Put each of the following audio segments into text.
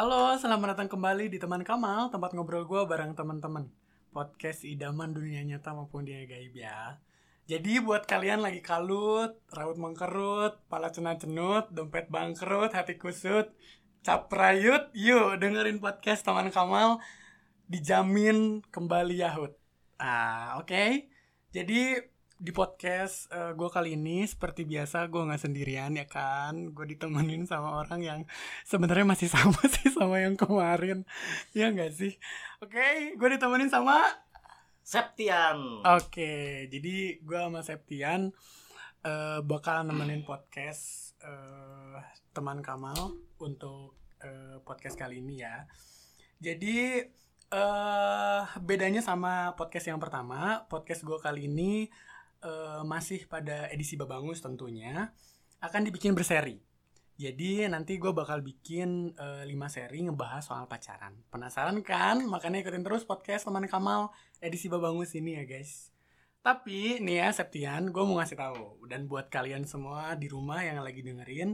Halo, selamat datang kembali di Teman Kamal, tempat ngobrol gue bareng teman-teman. Podcast idaman dunia nyata maupun dunia gaib ya. Jadi buat kalian lagi kalut, raut mengkerut, pala cenut-cenut, dompet bangkrut, hati kusut, cap rayut, yuk dengerin podcast Teman Kamal dijamin kembali yahut. Ah, oke. Jadi di podcast uh, gue kali ini seperti biasa gue nggak sendirian ya kan? Gue ditemenin sama orang yang sebenarnya masih sama sih sama yang kemarin. Ya nggak sih? Oke okay, gue ditemenin sama Septian. Oke okay, jadi gue sama Septian uh, bakal nemenin podcast uh, teman Kamal untuk uh, podcast kali ini ya. Jadi uh, bedanya sama podcast yang pertama podcast gue kali ini uh, masih pada edisi Babangus tentunya akan dibikin berseri. Jadi nanti gue bakal bikin uh, 5 seri ngebahas soal pacaran. Penasaran kan? Makanya ikutin terus podcast teman Kamal edisi Babangus ini ya guys. Tapi nih ya Septian, gue mau ngasih tahu dan buat kalian semua di rumah yang lagi dengerin,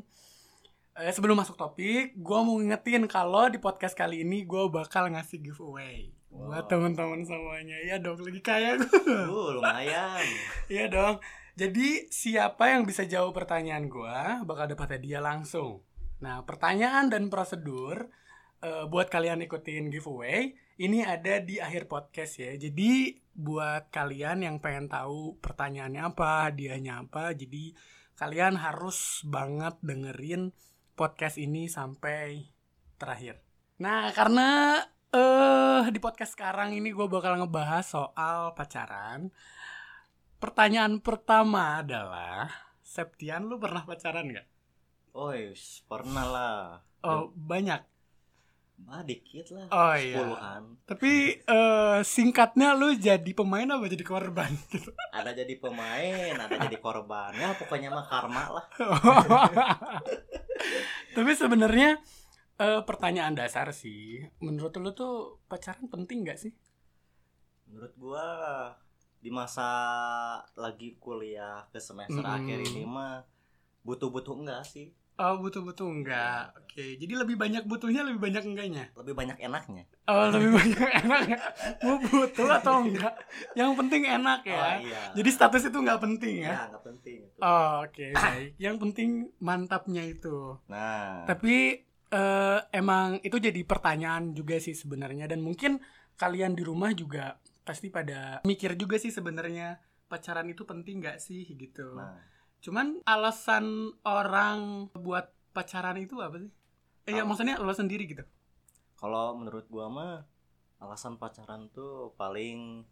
uh, sebelum masuk topik, gue mau ngingetin kalau di podcast kali ini gue bakal ngasih giveaway wow. buat teman-teman semuanya. Ya dong lagi kaya gue uh, lumayan. Iya dong. Jadi siapa yang bisa jawab pertanyaan gue bakal dapat hadiah langsung. Nah pertanyaan dan prosedur uh, buat kalian ikutin giveaway ini ada di akhir podcast ya. Jadi buat kalian yang pengen tahu pertanyaannya apa hadiahnya apa jadi kalian harus banget dengerin podcast ini sampai terakhir. Nah karena uh, di podcast sekarang ini gue bakal ngebahas soal pacaran. Pertanyaan pertama adalah, Septian lu pernah pacaran gak? Oh pernah lah. Oh banyak. Bah dikit lah. Oh iya. Tapi uh, singkatnya lu jadi pemain apa jadi korban? ada jadi pemain, ada jadi korban. Ya pokoknya mah karma lah. Tapi sebenarnya uh, pertanyaan dasar sih. Menurut lo tuh pacaran penting gak sih? Menurut gua di masa lagi kuliah ke semester hmm. akhir ini mah butuh-butuh enggak sih? Oh butuh-butuh enggak. Ya. Oke Jadi lebih banyak butuhnya lebih banyak enggaknya? Lebih banyak enaknya. Oh lebih banyak enaknya. Mau butuh atau enggak? Yang penting enak ya. Oh, iya. Jadi status itu enggak penting ya? Ya enggak penting itu. Oh oke okay, baik. Yang penting mantapnya itu. Nah. Tapi uh, emang itu jadi pertanyaan juga sih sebenarnya dan mungkin kalian di rumah juga pasti pada mikir juga sih sebenarnya pacaran itu penting gak sih gitu. Nah. Cuman alasan orang buat pacaran itu apa sih? Eh ya maksudnya lo sendiri gitu. Kalau menurut gua mah alasan pacaran tuh paling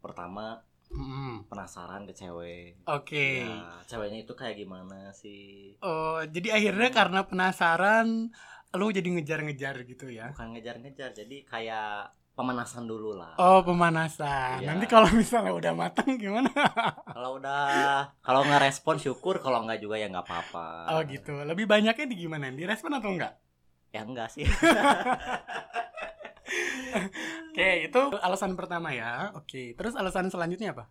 pertama Mm. penasaran ke cewek. Oke. Okay. Ya, ceweknya itu kayak gimana sih? Oh, jadi akhirnya hmm. karena penasaran lu jadi ngejar-ngejar gitu ya? Bukan ngejar-ngejar, jadi kayak pemanasan dulu lah. Oh, pemanasan. Ya. Nanti kalau misalnya udah matang gimana? kalau udah kalau nggak respon syukur, kalau nggak juga ya nggak apa-apa. Oh, gitu. Lebih banyaknya di gimana? Di respon atau enggak? Ya enggak sih. Oke, itu alasan pertama ya. Oke, terus alasan selanjutnya apa?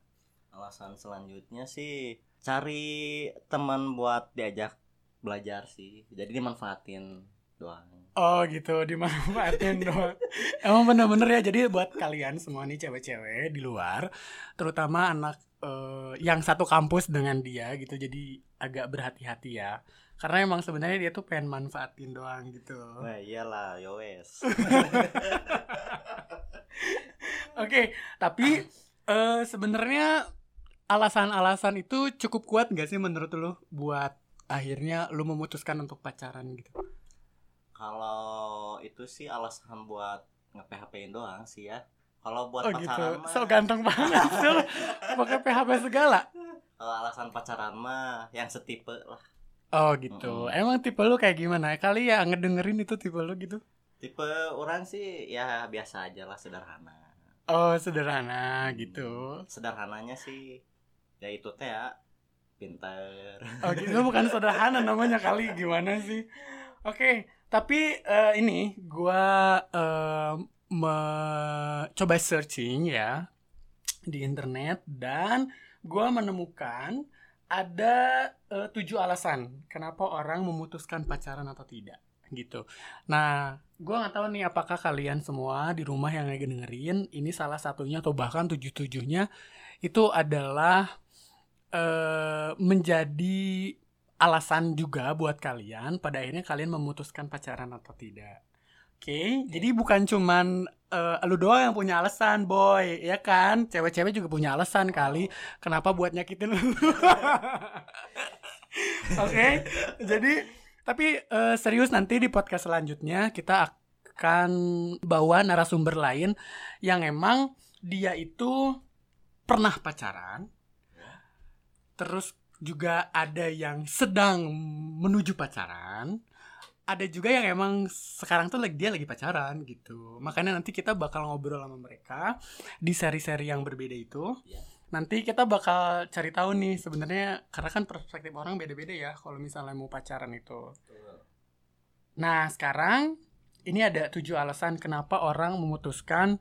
Alasan selanjutnya sih cari teman buat diajak belajar sih. Jadi dimanfaatin doang. Oh gitu, dimanfaatin doang. Emang bener-bener ya. Jadi buat kalian semua nih cewek-cewek di luar, terutama anak uh, yang satu kampus dengan dia gitu, jadi agak berhati-hati ya karena emang sebenarnya dia tuh pengen manfaatin doang gitu nah iyalah yowes Oke, tapi uh, sebenarnya alasan-alasan itu cukup kuat gak sih menurut lo buat akhirnya lo memutuskan untuk pacaran gitu? Kalau itu sih alasan buat nge-PHP-in doang sih ya. Kalau buat oh, gitu. pacaran gitu. mah so ganteng banget sih pakai PHP segala. Kalau alasan pacaran mah yang setipe lah. Oh gitu. Mm -hmm. Emang tipe lu kayak gimana? Kali ya ngedengerin itu tipe lu gitu? Tipe orang sih ya biasa aja lah sederhana. Oh sederhana gitu. Sederhananya sih ya itu teh ya pinter. Oh gitu bukan sederhana namanya kali gimana sih? Oke okay, tapi uh, ini gua uh, coba searching ya di internet dan gua menemukan ada uh, tujuh alasan kenapa orang memutuskan pacaran atau tidak gitu. Nah gue nggak tahu nih apakah kalian semua di rumah yang lagi dengerin ini salah satunya atau bahkan tujuh tujuhnya itu adalah eh menjadi alasan juga buat kalian pada akhirnya kalian memutuskan pacaran atau tidak. Oke, jadi bukan cuman eh, lu doang yang punya alasan, boy, ya kan? Cewek-cewek juga punya alasan kali kenapa buat nyakitin lu. Oke, jadi tapi eh, serius nanti di podcast selanjutnya kita akan bawa narasumber lain yang emang dia itu pernah pacaran, terus juga ada yang sedang menuju pacaran, ada juga yang emang sekarang tuh lagi dia lagi pacaran gitu. Makanya nanti kita bakal ngobrol sama mereka di seri-seri yang berbeda itu. Iya. Nanti kita bakal cari tahu nih sebenarnya karena kan perspektif orang beda-beda ya kalau misalnya mau pacaran itu. Nah, sekarang ini ada tujuh alasan kenapa orang memutuskan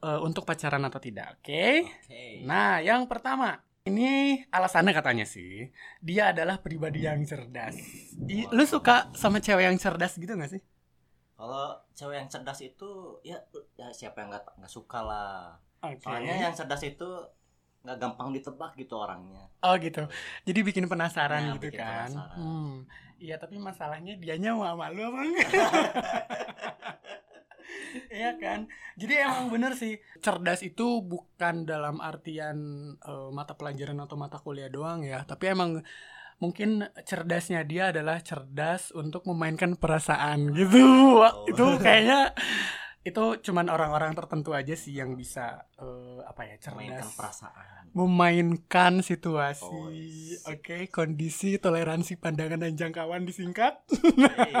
eh, untuk pacaran atau tidak. Oke? Oke. Nah, yang pertama, ini alasannya katanya sih, dia adalah pribadi yang cerdas. I- lu suka sama cewek yang cerdas gitu gak sih? Kalau cewek yang cerdas itu ya, ya siapa yang nggak nggak suka lah. Oke. Soalnya yang cerdas itu nggak gampang ditebak gitu orangnya. Oh gitu. Jadi bikin penasaran Ya, gitu bikin kan. penasaran. Hmm. Iya, tapi masalahnya dianya mau sama lu apa enggak? Iya kan. Jadi emang bener sih cerdas itu bukan dalam artian eh, mata pelajaran atau mata kuliah doang ya, tapi emang mungkin cerdasnya dia adalah cerdas untuk memainkan perasaan gitu. Oh. Itu kayaknya itu cuman orang-orang tertentu aja sih yang bisa eh, apa ya cerdas perasaan. memainkan situasi, Oh, yes. oke, kondisi, toleransi, pandangan dan jangkauan disingkat. Hey.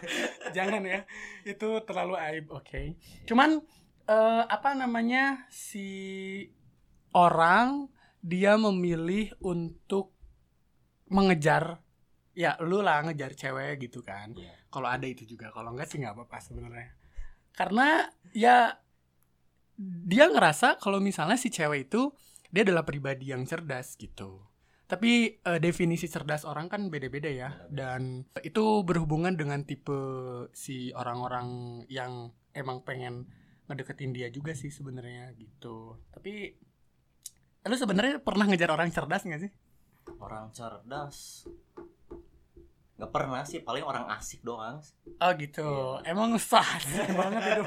Jangan ya, itu terlalu aib, oke. Cuman eh, apa namanya si orang dia memilih untuk mengejar, ya lu lah ngejar cewek gitu kan. Iya. Kalau ada itu juga, kalau enggak sih nggak apa-apa sebenarnya. Karena ya dia ngerasa kalau misalnya si cewek itu dia adalah pribadi yang cerdas gitu. Tapi eh, definisi cerdas orang kan beda-beda ya dan itu berhubungan dengan tipe si orang-orang yang emang pengen ngedeketin dia juga sih sebenarnya gitu. Tapi lu sebenarnya pernah ngejar orang cerdas gak sih? Orang cerdas nggak pernah sih paling orang asik doang Oh gitu. Emang sah banget itu.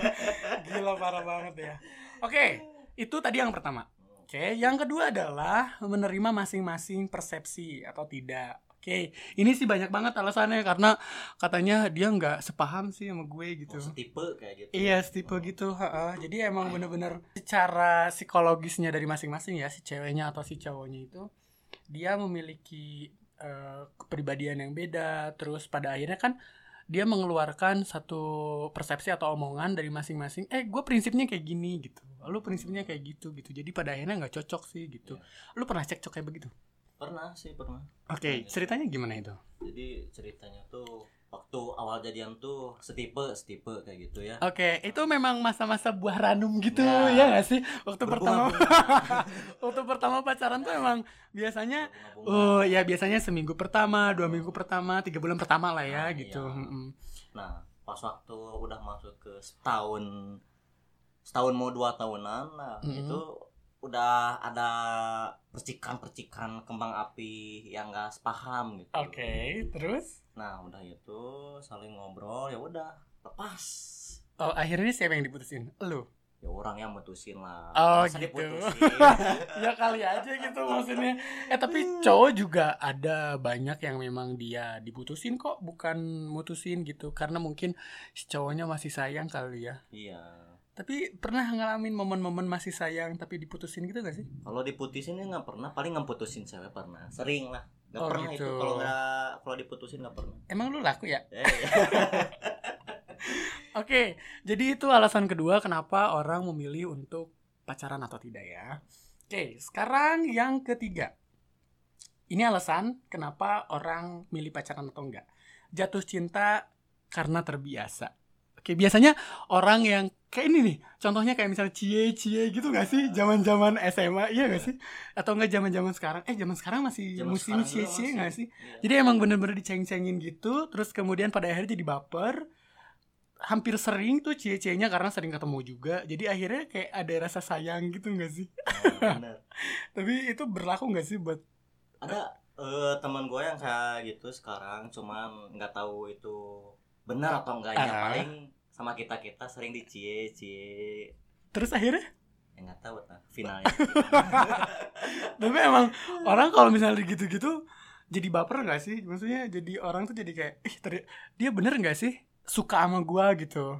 Gila parah banget ya. Oke, itu tadi yang pertama. Oke, yang kedua adalah menerima masing-masing persepsi atau tidak. Oke, ini sih banyak banget alasannya karena katanya dia nggak sepaham sih sama gue gitu. Oh, setipe kayak gitu Iya, tipe gitu. ha-ha. Jadi emang bener-bener secara psikologisnya dari masing-masing ya si ceweknya atau si cowoknya itu dia memiliki eh, kepribadian yang beda. Terus pada akhirnya kan dia mengeluarkan satu persepsi atau omongan dari masing-masing. Eh, gue prinsipnya kayak gini gitu. Lu prinsipnya kayak gitu gitu. Jadi pada akhirnya nggak cocok sih gitu. Lu pernah cekcok kayak begitu? pernah sih pernah Oke, ceritanya gimana itu? jadi ceritanya tuh waktu awal jadian tuh setipe setipe kayak gitu ya Oke, itu memang masa-masa buah ranum gitu Nah, ya gak sih? Waktu pertama waktu pertama pacaran tuh emang biasanya oh ya biasanya seminggu pertama, dua minggu pertama, tiga bulan pertama lah ya Nah, gitu. iya. Nah pas waktu udah masuk ke setahun setahun mau dua tahunan nah Mhm. itu udah ada percikan-percikan kembang api yang gak sepaham gitu Oke, terus? nah udah itu saling ngobrol ya udah lepas Oh akhirnya siapa yang diputusin? Lu? ya orang yang mutusin lah Oh, Masa gitu. ya kali aja gitu maksudnya. Eh tapi cowok juga ada banyak yang memang dia diputusin kok, bukan mutusin gitu. Karena mungkin si cowoknya masih sayang kali ya. iya Tapi pernah ngalamin momen-momen masih sayang tapi diputusin gitu gak sih? Kalau diputusin ya nggak pernah, paling ngeputusin cewek pernah. Sering lah. Nggak Oh, pernah gitu. itu kalau nggak kalau diputusin nggak pernah. Emang lu laku ya? Eh, Oke, jadi itu alasan kedua kenapa orang memilih untuk pacaran atau tidak ya. Oke, sekarang yang ketiga. Ini alasan kenapa orang milih pacaran atau enggak. Jatuh cinta karena terbiasa. Oke, biasanya orang yang kayak ini nih, contohnya kayak misalnya cie-cie gitu gak sih? Zaman-zaman SMA, iya gak sih? Atau enggak zaman-zaman sekarang? Eh, zaman sekarang masih Zaman musim cie-cie masih. gak sih? Iya. Jadi emang bener-bener diceng-cengin gitu, terus kemudian pada akhirnya jadi baper. hampir sering tuh cie-cienya karena sering ketemu juga jadi akhirnya kayak ada rasa sayang gitu nggak sih Oh, tapi itu berlaku nggak sih buat ada eh, teman gue yang kayak gitu sekarang cuman nggak tahu itu benar atau enggaknya Ah. paling sama kita kita sering dicie cie terus akhirnya? Ya nggak tahu nah finalnya tapi emang orang kalau misalnya gitu-gitu jadi baper nggak sih? Maksudnya jadi orang tuh jadi kayak ih teri- dia bener nggak sih? Suka sama gua gitu.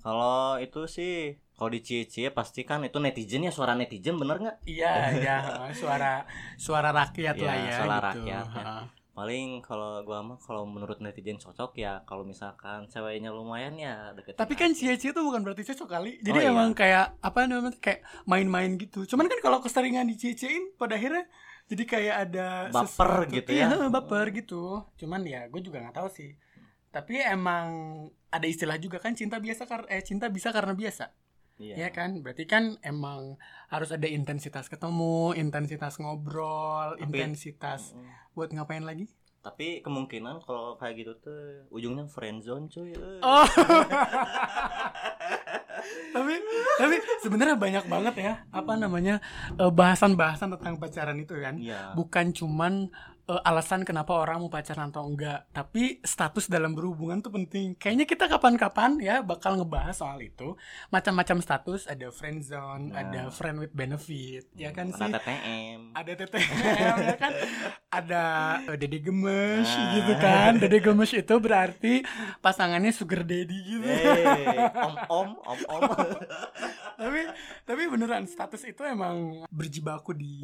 Kalau itu sih kalau dicie cie pasti kan itu netizen ya suara netizen bener nggak? Iya iya. Suara suara rakyat Iya, lah ya suara gitu. rakyat, ya. Paling kalau gua mah kalau menurut netizen cocok ya kalau misalkan ceweknya lumayan ya deketin tapi kan aja. cie-cie tuh bukan berarti cocok kali. Jadi Oh, iya. emang kayak apa namanya kayak main-main gitu. Cuman kan kalau keseringan dicie-ciein pada akhirnya jadi kayak ada Baper sesuatu- gitu iya, ya. baper gitu. Cuman ya gue juga nggak tahu sih. Tapi emang ada istilah juga kan cinta biasa kar eh cinta bisa karena biasa iya. Ya kan? Berarti kan emang harus ada intensitas ketemu intensitas ngobrol Tapi- intensitas Mm. buat ngapain lagi? Tapi kemungkinan kalau kayak gitu tuh ujungnya friendzone cuy. Eh. oh. Tapi tapi sebenarnya banyak banget ya apa namanya eh, bahasan-bahasan tentang pacaran itu kan. Iya. Bukan cuman eh, alasan kenapa orang mau pacaran atau enggak. Tapi status dalam berhubungan tuh penting. Kayaknya kita kapan-kapan ya bakal ngebahas soal itu. Macam-macam status ada friend zone Nah. ada friend with benefit ya kan sih? Ada TTM ada TTM ya kan? Ada eh, dede gemes Nah. gitu kan? Dede gemes itu berarti pasangannya sugar daddy gitu. Hey, om om om om. Tapi tapi beneran status itu emang berjibaku di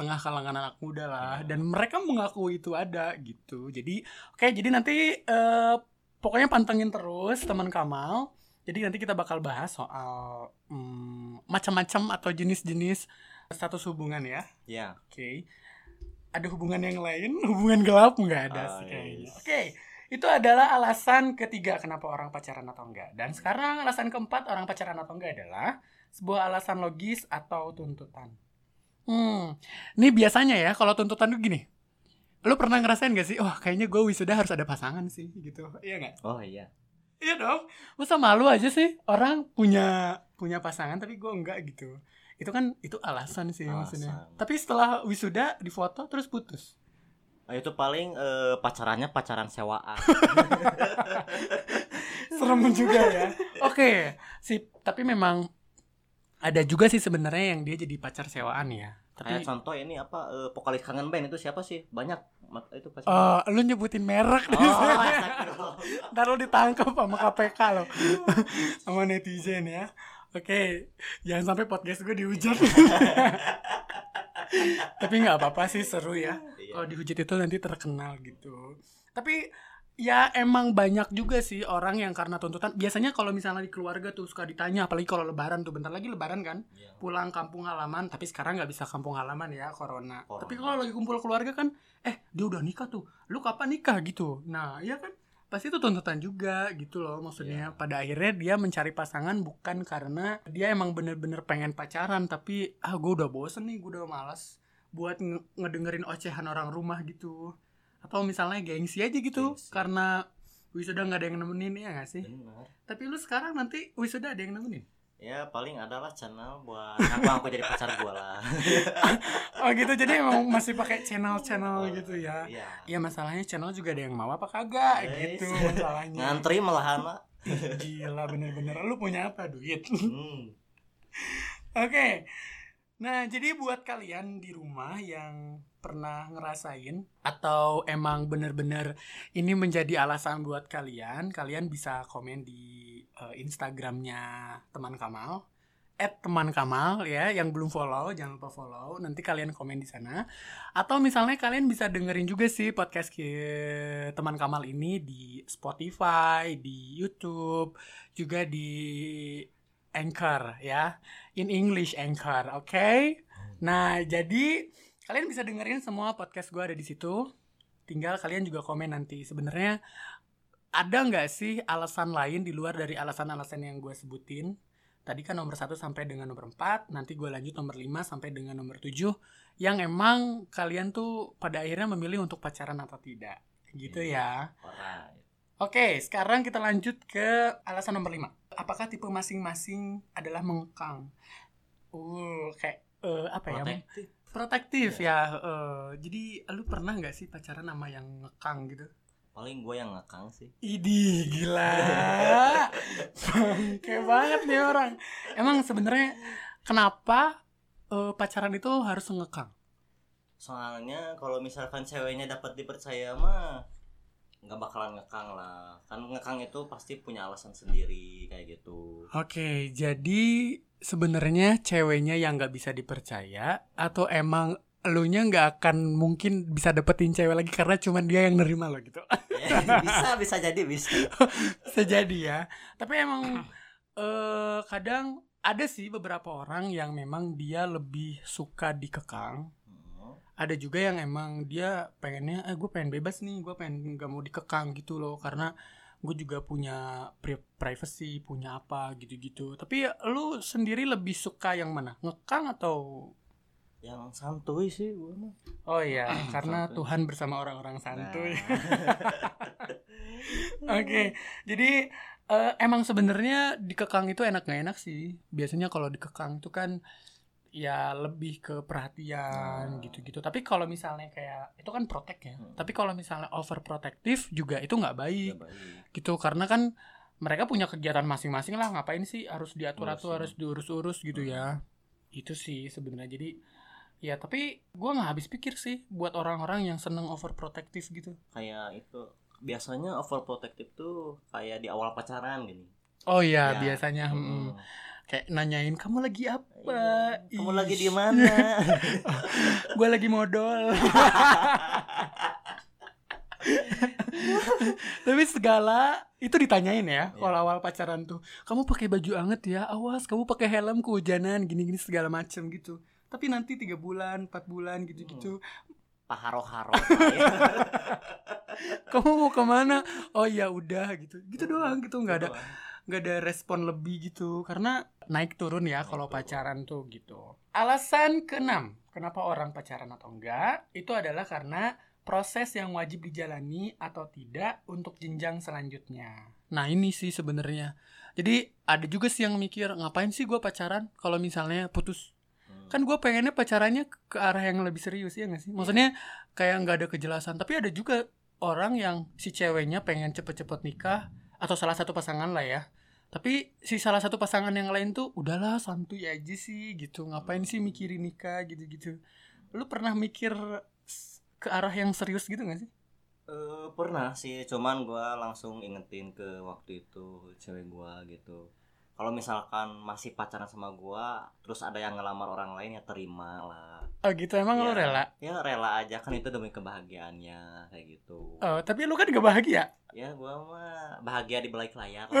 tengah kalangan anak muda lah dan mereka mengaku itu ada gitu jadi oke jadi nanti eh, pokoknya pantengin terus teman Kamal jadi nanti kita bakal bahas soal hmm, macam-macam atau jenis-jenis status hubungan ya ya Oke. Ada hubungan yang lain? Hubungan gelap nggak ada Ah, sih kayaknya. yes. Oke. Itu adalah alasan ketiga kenapa orang pacaran atau enggak. Dan sekarang alasan keempat orang pacaran atau enggak adalah sebuah alasan logis atau tuntutan. Hmm. Ini biasanya ya kalau tuntutan tuh gini. Lu pernah ngerasain gak sih? Wah, kayaknya gue wisuda harus ada pasangan sih gitu. Iya nggak? oh iya Iya dong. Masa malu aja sih orang punya punya pasangan tapi gue enggak gitu. Itu kan itu alasan sih maksudnya. Alasan. Tapi setelah wisuda difoto terus putus. Oh, itu paling eh, pacarannya pacaran sewaan Serem juga ya. Oke, sip. Tapi memang ada juga sih sebenarnya yang dia jadi pacar sewaan ya. Tapi kayak contoh ini apa eh, vokalis kangen band itu siapa sih? Banyak itu pacar eh lu nyebutin merek oh astagfirullah. Ntar lu ditangkap sama KPK lo Sama netizen ya. Oke Jangan sampai podcast gue dihujat. Tapi nggak apa-apa sih seru ya. Iya. Kalau dihujat itu nanti terkenal gitu. Tapi ya emang banyak juga sih orang yang karena tuntutan. Biasanya kalau misalnya di keluarga tuh suka ditanya Apalagi kalau lebaran tuh. Bentar lagi lebaran kan? Iya. Pulang kampung halaman Tapi sekarang nggak bisa kampung halaman ya Corona, Corona. Tapi kalau lagi kumpul keluarga kan Eh dia udah nikah tuh. Lu kapan nikah? Gitu. Nah iya kan? Pasti itu tuntutan juga gitu loh maksudnya. Iya. pada akhirnya dia mencari pasangan bukan karena dia emang bener-bener pengen pacaran tapi ah gue udah bosen nih gue udah malas buat nge- ngedengerin ocehan orang rumah gitu atau misalnya gengsi aja gitu Gengsi. karena wisuda nggak ada yang nemenin ya gak sih Bener. tapi lu sekarang nanti wisuda ada yang nemenin ya paling adalah channel buat ngaku aku jadi pacar gua lah oh gitu jadi emang masih pakai channel-channel gitu ya iya ya masalahnya channel juga ada yang mau apa kagak Guys. gitu masalahnya ngantri malahan gila bener-bener lu punya apa duit hmm. Oke. Nah, jadi buat kalian di rumah yang pernah ngerasain atau emang bener-bener ini menjadi alasan buat kalian, kalian bisa komen di eh, Instagramnya teman Kamal, at teman Kamal ya, yang belum follow jangan lupa follow. Nanti kalian komen di sana. Atau misalnya kalian bisa dengerin juga sih podcast ki- teman Kamal ini di Spotify, di YouTube, juga di Anchor ya in English Anchor, oke? Nah, jadi kalian bisa dengerin semua podcast gue ada di situ. Tinggal kalian juga komen nanti. Sebenarnya ada nggak sih alasan lain di luar dari alasan-alasan yang gue sebutin? Tadi kan nomor 1 sampai dengan nomor 4, nanti gue lanjut nomor 5 sampai dengan nomor 7 yang emang kalian tuh pada akhirnya memilih untuk pacaran atau tidak. Gitu ya. Alright. Oke, sekarang kita lanjut ke alasan nomor 5. Apakah tipe masing-masing adalah mengekang? Uh, kayak eh, apa ya? Protektif. Protektif ya. eh, jadi lu pernah nggak sih pacaran sama yang ngekang gitu? Paling gue yang ngekang sih. Idi gila. Bangke banget nih orang. Emang sebenarnya kenapa eh, pacaran itu harus ngekang? Soalnya kalau misalkan ceweknya dapat dipercaya mah nggak bakalan ngekang lah. Kan ngekang itu pasti punya alasan sendiri kayak gitu. Oke, jadi sebenarnya ceweknya yang nggak bisa dipercaya atau emang elunya nggak akan mungkin bisa dapetin cewek lagi karena cuman dia yang nerima lo gitu. bisa bisa jadi bisa. bisa jadi ya. Tapi emang eh kadang ada sih beberapa orang yang memang dia lebih suka dikekang. Ada juga yang emang dia pengennya, eh gue pengen bebas nih, gue pengen nggak mau dikekang gitu loh, karena gue juga punya pri- privacy, punya apa gitu-gitu. Tapi lu sendiri lebih suka yang mana? Ngekang atau? Yang santuy sih gue mah. Oh iya, karena Santuy. Tuhan bersama orang-orang santuy. Nah. Oke, jadi eh, emang sebenarnya dikekang itu enak gak enak sih. Biasanya kalau dikekang itu kan ya lebih ke perhatian Nah. gitu-gitu. Tapi kalau misalnya kayak itu kan protect ya. Hmm. Tapi kalau misalnya overprotective juga itu nggak baik baik. gitu karena kan mereka punya kegiatan masing-masing lah. Ngapain sih harus diatur-atur, harus diurus-urus gitu ya. Itu sih sebenarnya. Jadi ya tapi gua nggak habis pikir sih buat orang-orang yang seneng overprotective gitu. Kayak itu biasanya overprotective tuh kayak di awal pacaran gini. Oh iya, Ya. biasanya Hmm. mm, kayak nanyain kamu lagi apa? Iya. Kamu lagi di mana? Gue lagi modal. Tapi segala itu ditanyain ya Iya. kalau awal pacaran tuh. Kamu pakai baju anget ya, awas kamu pakai helm kehujanan gini-gini segala macem gitu. Tapi nanti tiga bulan, empat bulan gitu-gitu. Paharo-haro. Kamu mau ke mana? Oh ya udah gitu, gitu doang gitu nggak ada Doang. Nggak ada respon lebih gitu karena naik turun ya kalau pacaran tuh gitu. Alasan keenam kenapa orang pacaran atau enggak itu adalah karena proses yang wajib dijalani atau tidak untuk jenjang selanjutnya. Nah ini sih sebenarnya. Jadi ada juga sih yang mikir ngapain sih gue pacaran kalau misalnya putus Hmm. kan gue pengennya pacarannya ke arah yang lebih serius ya nggak sih maksudnya kayak nggak ada kejelasan tapi ada juga orang yang si ceweknya pengen cepet-cepet nikah atau salah satu pasangan lah ya tapi si salah satu pasangan yang lain tuh udahlah santuy aja sih gitu. Ngapain sih mikirin nikah? gitu-gitu. Lu pernah mikir ke arah yang serius gitu gak sih? Eh, pernah sih, cuman gua langsung ingetin ke waktu itu cewek gua gitu. Kalau misalkan masih pacaran sama gua, terus ada yang ngelamar orang lain ya terima lah. Oh gitu. Emang Ya, rela? Ya rela aja. Kan itu demi kebahagiaannya kayak gitu. oh tapi lu kan gak bahagia? Ya gua mah bahagia di balik layar.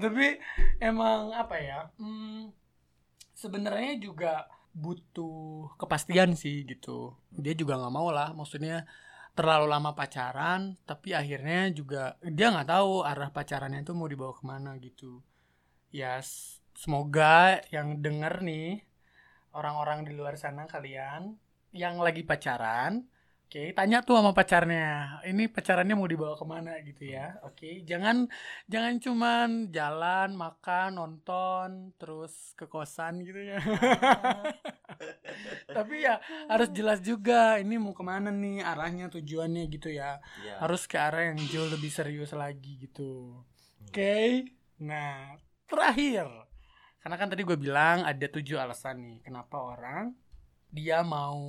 tapi emang apa ya hmm, sebenarnya juga butuh kepastian sih gitu. Dia juga nggak mau lah maksudnya terlalu lama pacaran tapi akhirnya juga dia nggak tahu arah pacarannya itu mau dibawa ke mana gitu. Ya s- semoga yang denger nih orang-orang di luar sana kalian yang lagi pacaran Oke, tanya tuh sama pacarnya. Ini pacarannya mau dibawa ke mana gitu ya. Oke, jangan jangan cuman jalan, makan, nonton, terus ke kosan gitu ya. Tapi ya harus jelas juga ini mau ke mana nih arahnya tujuannya gitu ya. ya. Harus ke arah yang jauh lebih serius lagi gitu. Oke, nah terakhir karena kan tadi gue bilang ada tujuh alasan nih kenapa orang dia mau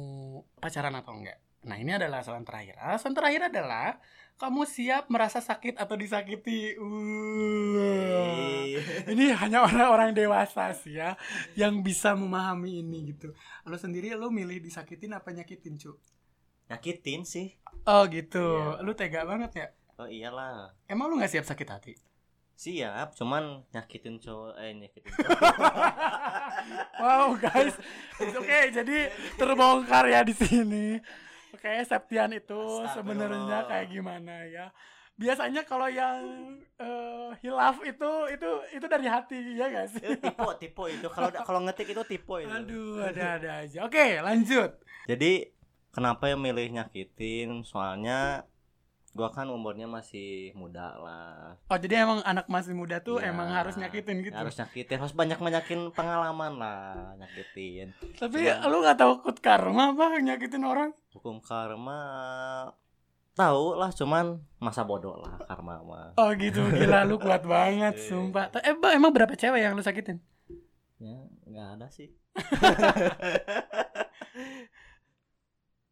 pacaran atau enggak. Nah ini adalah alasan terakhir. Alasan terakhir adalah kamu siap merasa sakit atau disakiti. Uh. Ini hanya orang-orang dewasa sih ya yang bisa memahami ini gitu. Lo sendiri lo milih disakitin apa nyakitin cu? Nyakitin sih. Oh gitu. Iya. Lu tega banget ya? Oh iyalah. Emang lu nggak siap sakit hati? Siap, cuman nyakitin cowok eh nyakitin cowok. Wow guys, oke jadi terbongkar ya di sini. Oke Septian itu sebenarnya kayak gimana ya? Biasanya kalau yang eh, hilaf itu itu itu dari hati ya gak sih? Eh, tipe tipe itu kalau kalau ngetik itu tipe itu. Aduh ada-ada aja. Oke lanjut. Jadi kenapa yang milih nyakitin? Soalnya gua kan umurnya masih muda lah Oh jadi emang anak masih muda tuh Iya, emang harus nyakitin gitu. harus nyakitin harus banyak banyakin pengalaman lah nyakitin Tapi Cuman- lu gak takut karma apa nyakitin orang? hukum karma tahu lah cuman masa bodoh lah karma mah Oh gitu gila lu kuat banget sumpah. Eh emang berapa cewek yang lu sakitin? ya nggak ada sih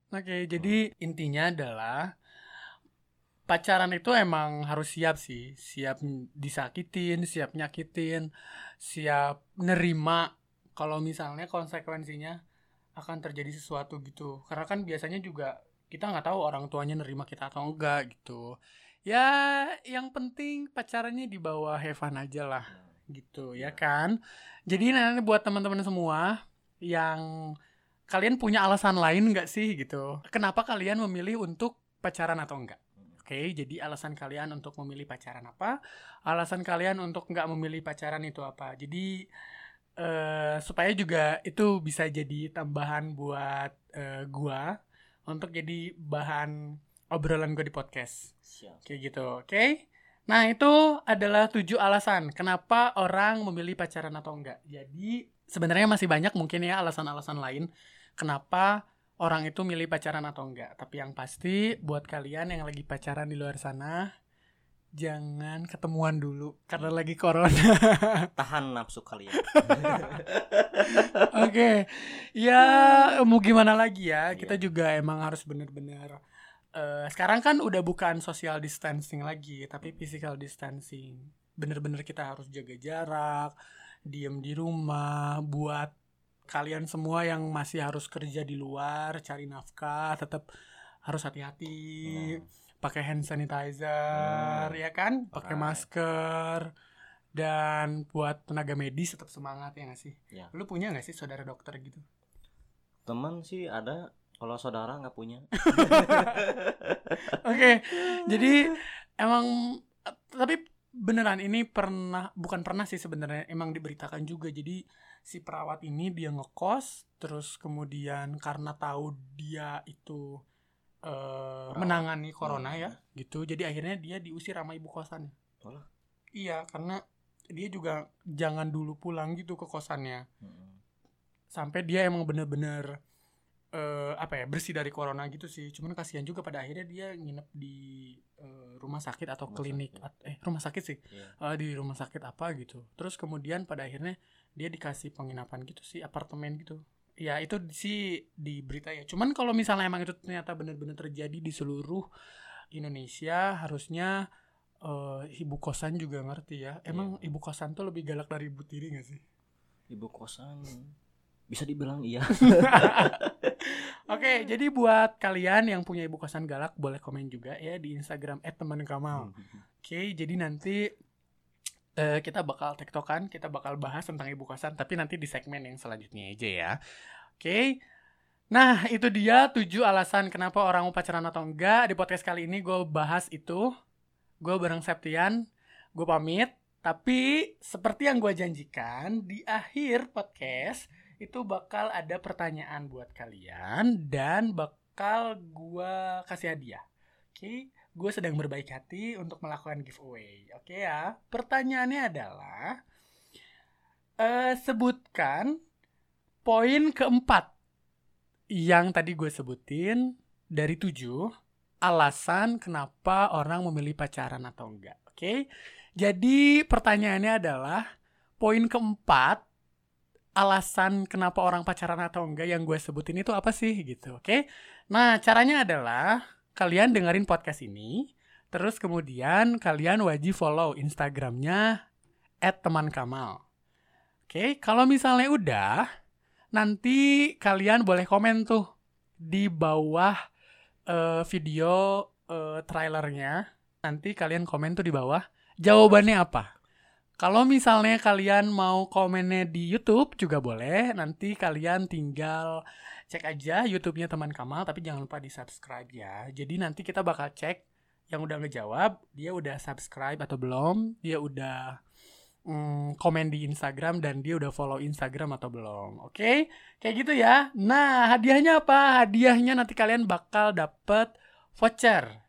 Oke, jadi intinya adalah pacaran itu emang harus siap sih, siap disakitin, siap nyakitin, siap nerima kalau misalnya konsekuensinya akan terjadi sesuatu gitu. Karena kan biasanya juga kita nggak tahu orang tuanya nerima kita atau enggak gitu. Ya, yang penting pacarannya di bawah Heaven aja lah gitu ya kan. Jadi nanti buat teman-teman semua yang kalian punya alasan lain nggak sih gitu? Kenapa kalian memilih untuk pacaran atau enggak? Oke, jadi alasan kalian untuk memilih pacaran apa? Alasan kalian untuk nggak memilih pacaran itu apa? Jadi eh, supaya juga itu bisa jadi tambahan buat eh, gua untuk jadi bahan obrolan gue di podcast. siap Kayak gitu, oke? Nah, itu adalah tujuh alasan kenapa orang memilih pacaran atau enggak. Jadi, sebenarnya masih banyak mungkin ya alasan-alasan lain kenapa orang itu milih pacaran atau enggak. Tapi yang pasti buat kalian yang lagi pacaran di luar sana, jangan ketemuan dulu karena lagi corona. tahan nafsu kalian Oke, ya mau gimana lagi ya? Kita Iya. juga emang harus bener-bener. eh, sekarang kan udah bukan social distancing lagi, tapi physical distancing. Bener-bener kita harus jaga jarak, diem di rumah. Buat kalian semua yang masih harus kerja di luar, cari nafkah, tetap harus hati-hati. Hmm. Pakai hand sanitizer, Hmm. ya kan? Pakai Right. masker. Dan buat tenaga medis tetap semangat ya gak sih? Ya. Lu punya gak sih saudara dokter gitu? teman sih ada kalau saudara nggak punya Oke, jadi emang tapi beneran ini pernah bukan pernah sih sebenarnya emang diberitakan juga. Jadi si perawat ini dia ngekos terus kemudian karena tahu dia itu eh, menangani corona Hmm. ya, gitu. Jadi akhirnya dia diusir sama ibu kosannya. Alah. Iya, karena dia juga jangan dulu pulang gitu ke kosannya. sampai dia emang bener-bener eh, apa ya bersih dari corona gitu sih cuman kasihan juga pada akhirnya dia nginep di eh, rumah sakit atau Rumah klinik sakit. eh rumah sakit sih. Iya. Eh, di rumah sakit apa gitu. Terus kemudian pada akhirnya dia dikasih penginapan gitu sih apartemen gitu. Ya itu sih di berita ya. Cuman kalau misalnya emang itu ternyata bener-bener terjadi di seluruh Indonesia harusnya eh, ibu kosan juga ngerti ya. Emang Iya. ibu kosan tuh lebih galak dari ibu tiri gak sih? Ibu kosan. Bisa dibilang iya Oke, jadi buat kalian yang punya ibu kosan galak boleh komen juga ya di Instagram @temankamal. Oke, jadi nanti eh, kita bakal tektokan, kita bakal bahas tentang ibu kosan, tapi nanti di segmen yang selanjutnya aja ya. Oke. Nah, itu dia tujuh alasan kenapa orang mau pacaran atau enggak. Di podcast kali ini gue bahas itu. Gue bareng Septian, gue pamit. Tapi seperti yang gue janjikan, di akhir podcast itu bakal ada pertanyaan buat kalian dan bakal gua kasih hadiah. Oke, gue sedang berbaik hati untuk melakukan giveaway. Oke ya, pertanyaannya adalah eh, sebutkan poin keempat yang tadi gue sebutin dari tujuh alasan kenapa orang memilih pacaran atau enggak. Oke, jadi pertanyaannya adalah poin keempat alasan kenapa orang pacaran atau enggak yang gue sebutin itu apa sih gitu, oke? Nah, caranya adalah kalian dengerin podcast ini, terus kemudian kalian wajib follow Instagramnya @temankamal. Oke, kalau misalnya udah, nanti kalian boleh komen tuh di bawah eh, video eh, trailernya. Nanti kalian komen tuh di bawah jawabannya apa. Kalau misalnya kalian mau komennya di YouTube juga boleh. Nanti kalian tinggal cek aja YouTube-nya teman Kamal, tapi jangan lupa di subscribe ya. Jadi nanti kita bakal cek yang udah ngejawab, dia udah subscribe atau belum, dia udah mm, komen di Instagram dan dia udah follow Instagram atau belum. Oke, kayak gitu ya. Nah, hadiahnya apa? Hadiahnya nanti kalian bakal dapet voucher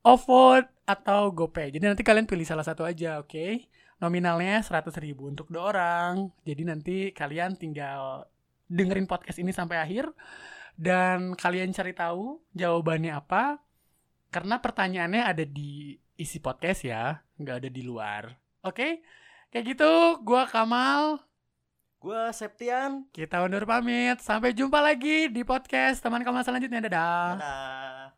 OVO atau GoPay. Jadi nanti kalian pilih salah satu aja, oke? Nominalnya 100 ribu untuk dua orang. Jadi nanti kalian tinggal dengerin podcast ini sampai akhir dan kalian cari tahu jawabannya apa. Karena pertanyaannya ada di isi podcast ya, nggak ada di luar. Oke? Kayak gitu, gua Kamal. Gua Septian. Kita undur pamit. Sampai jumpa lagi di podcast teman Kamal selanjutnya. Dadah. Dadah.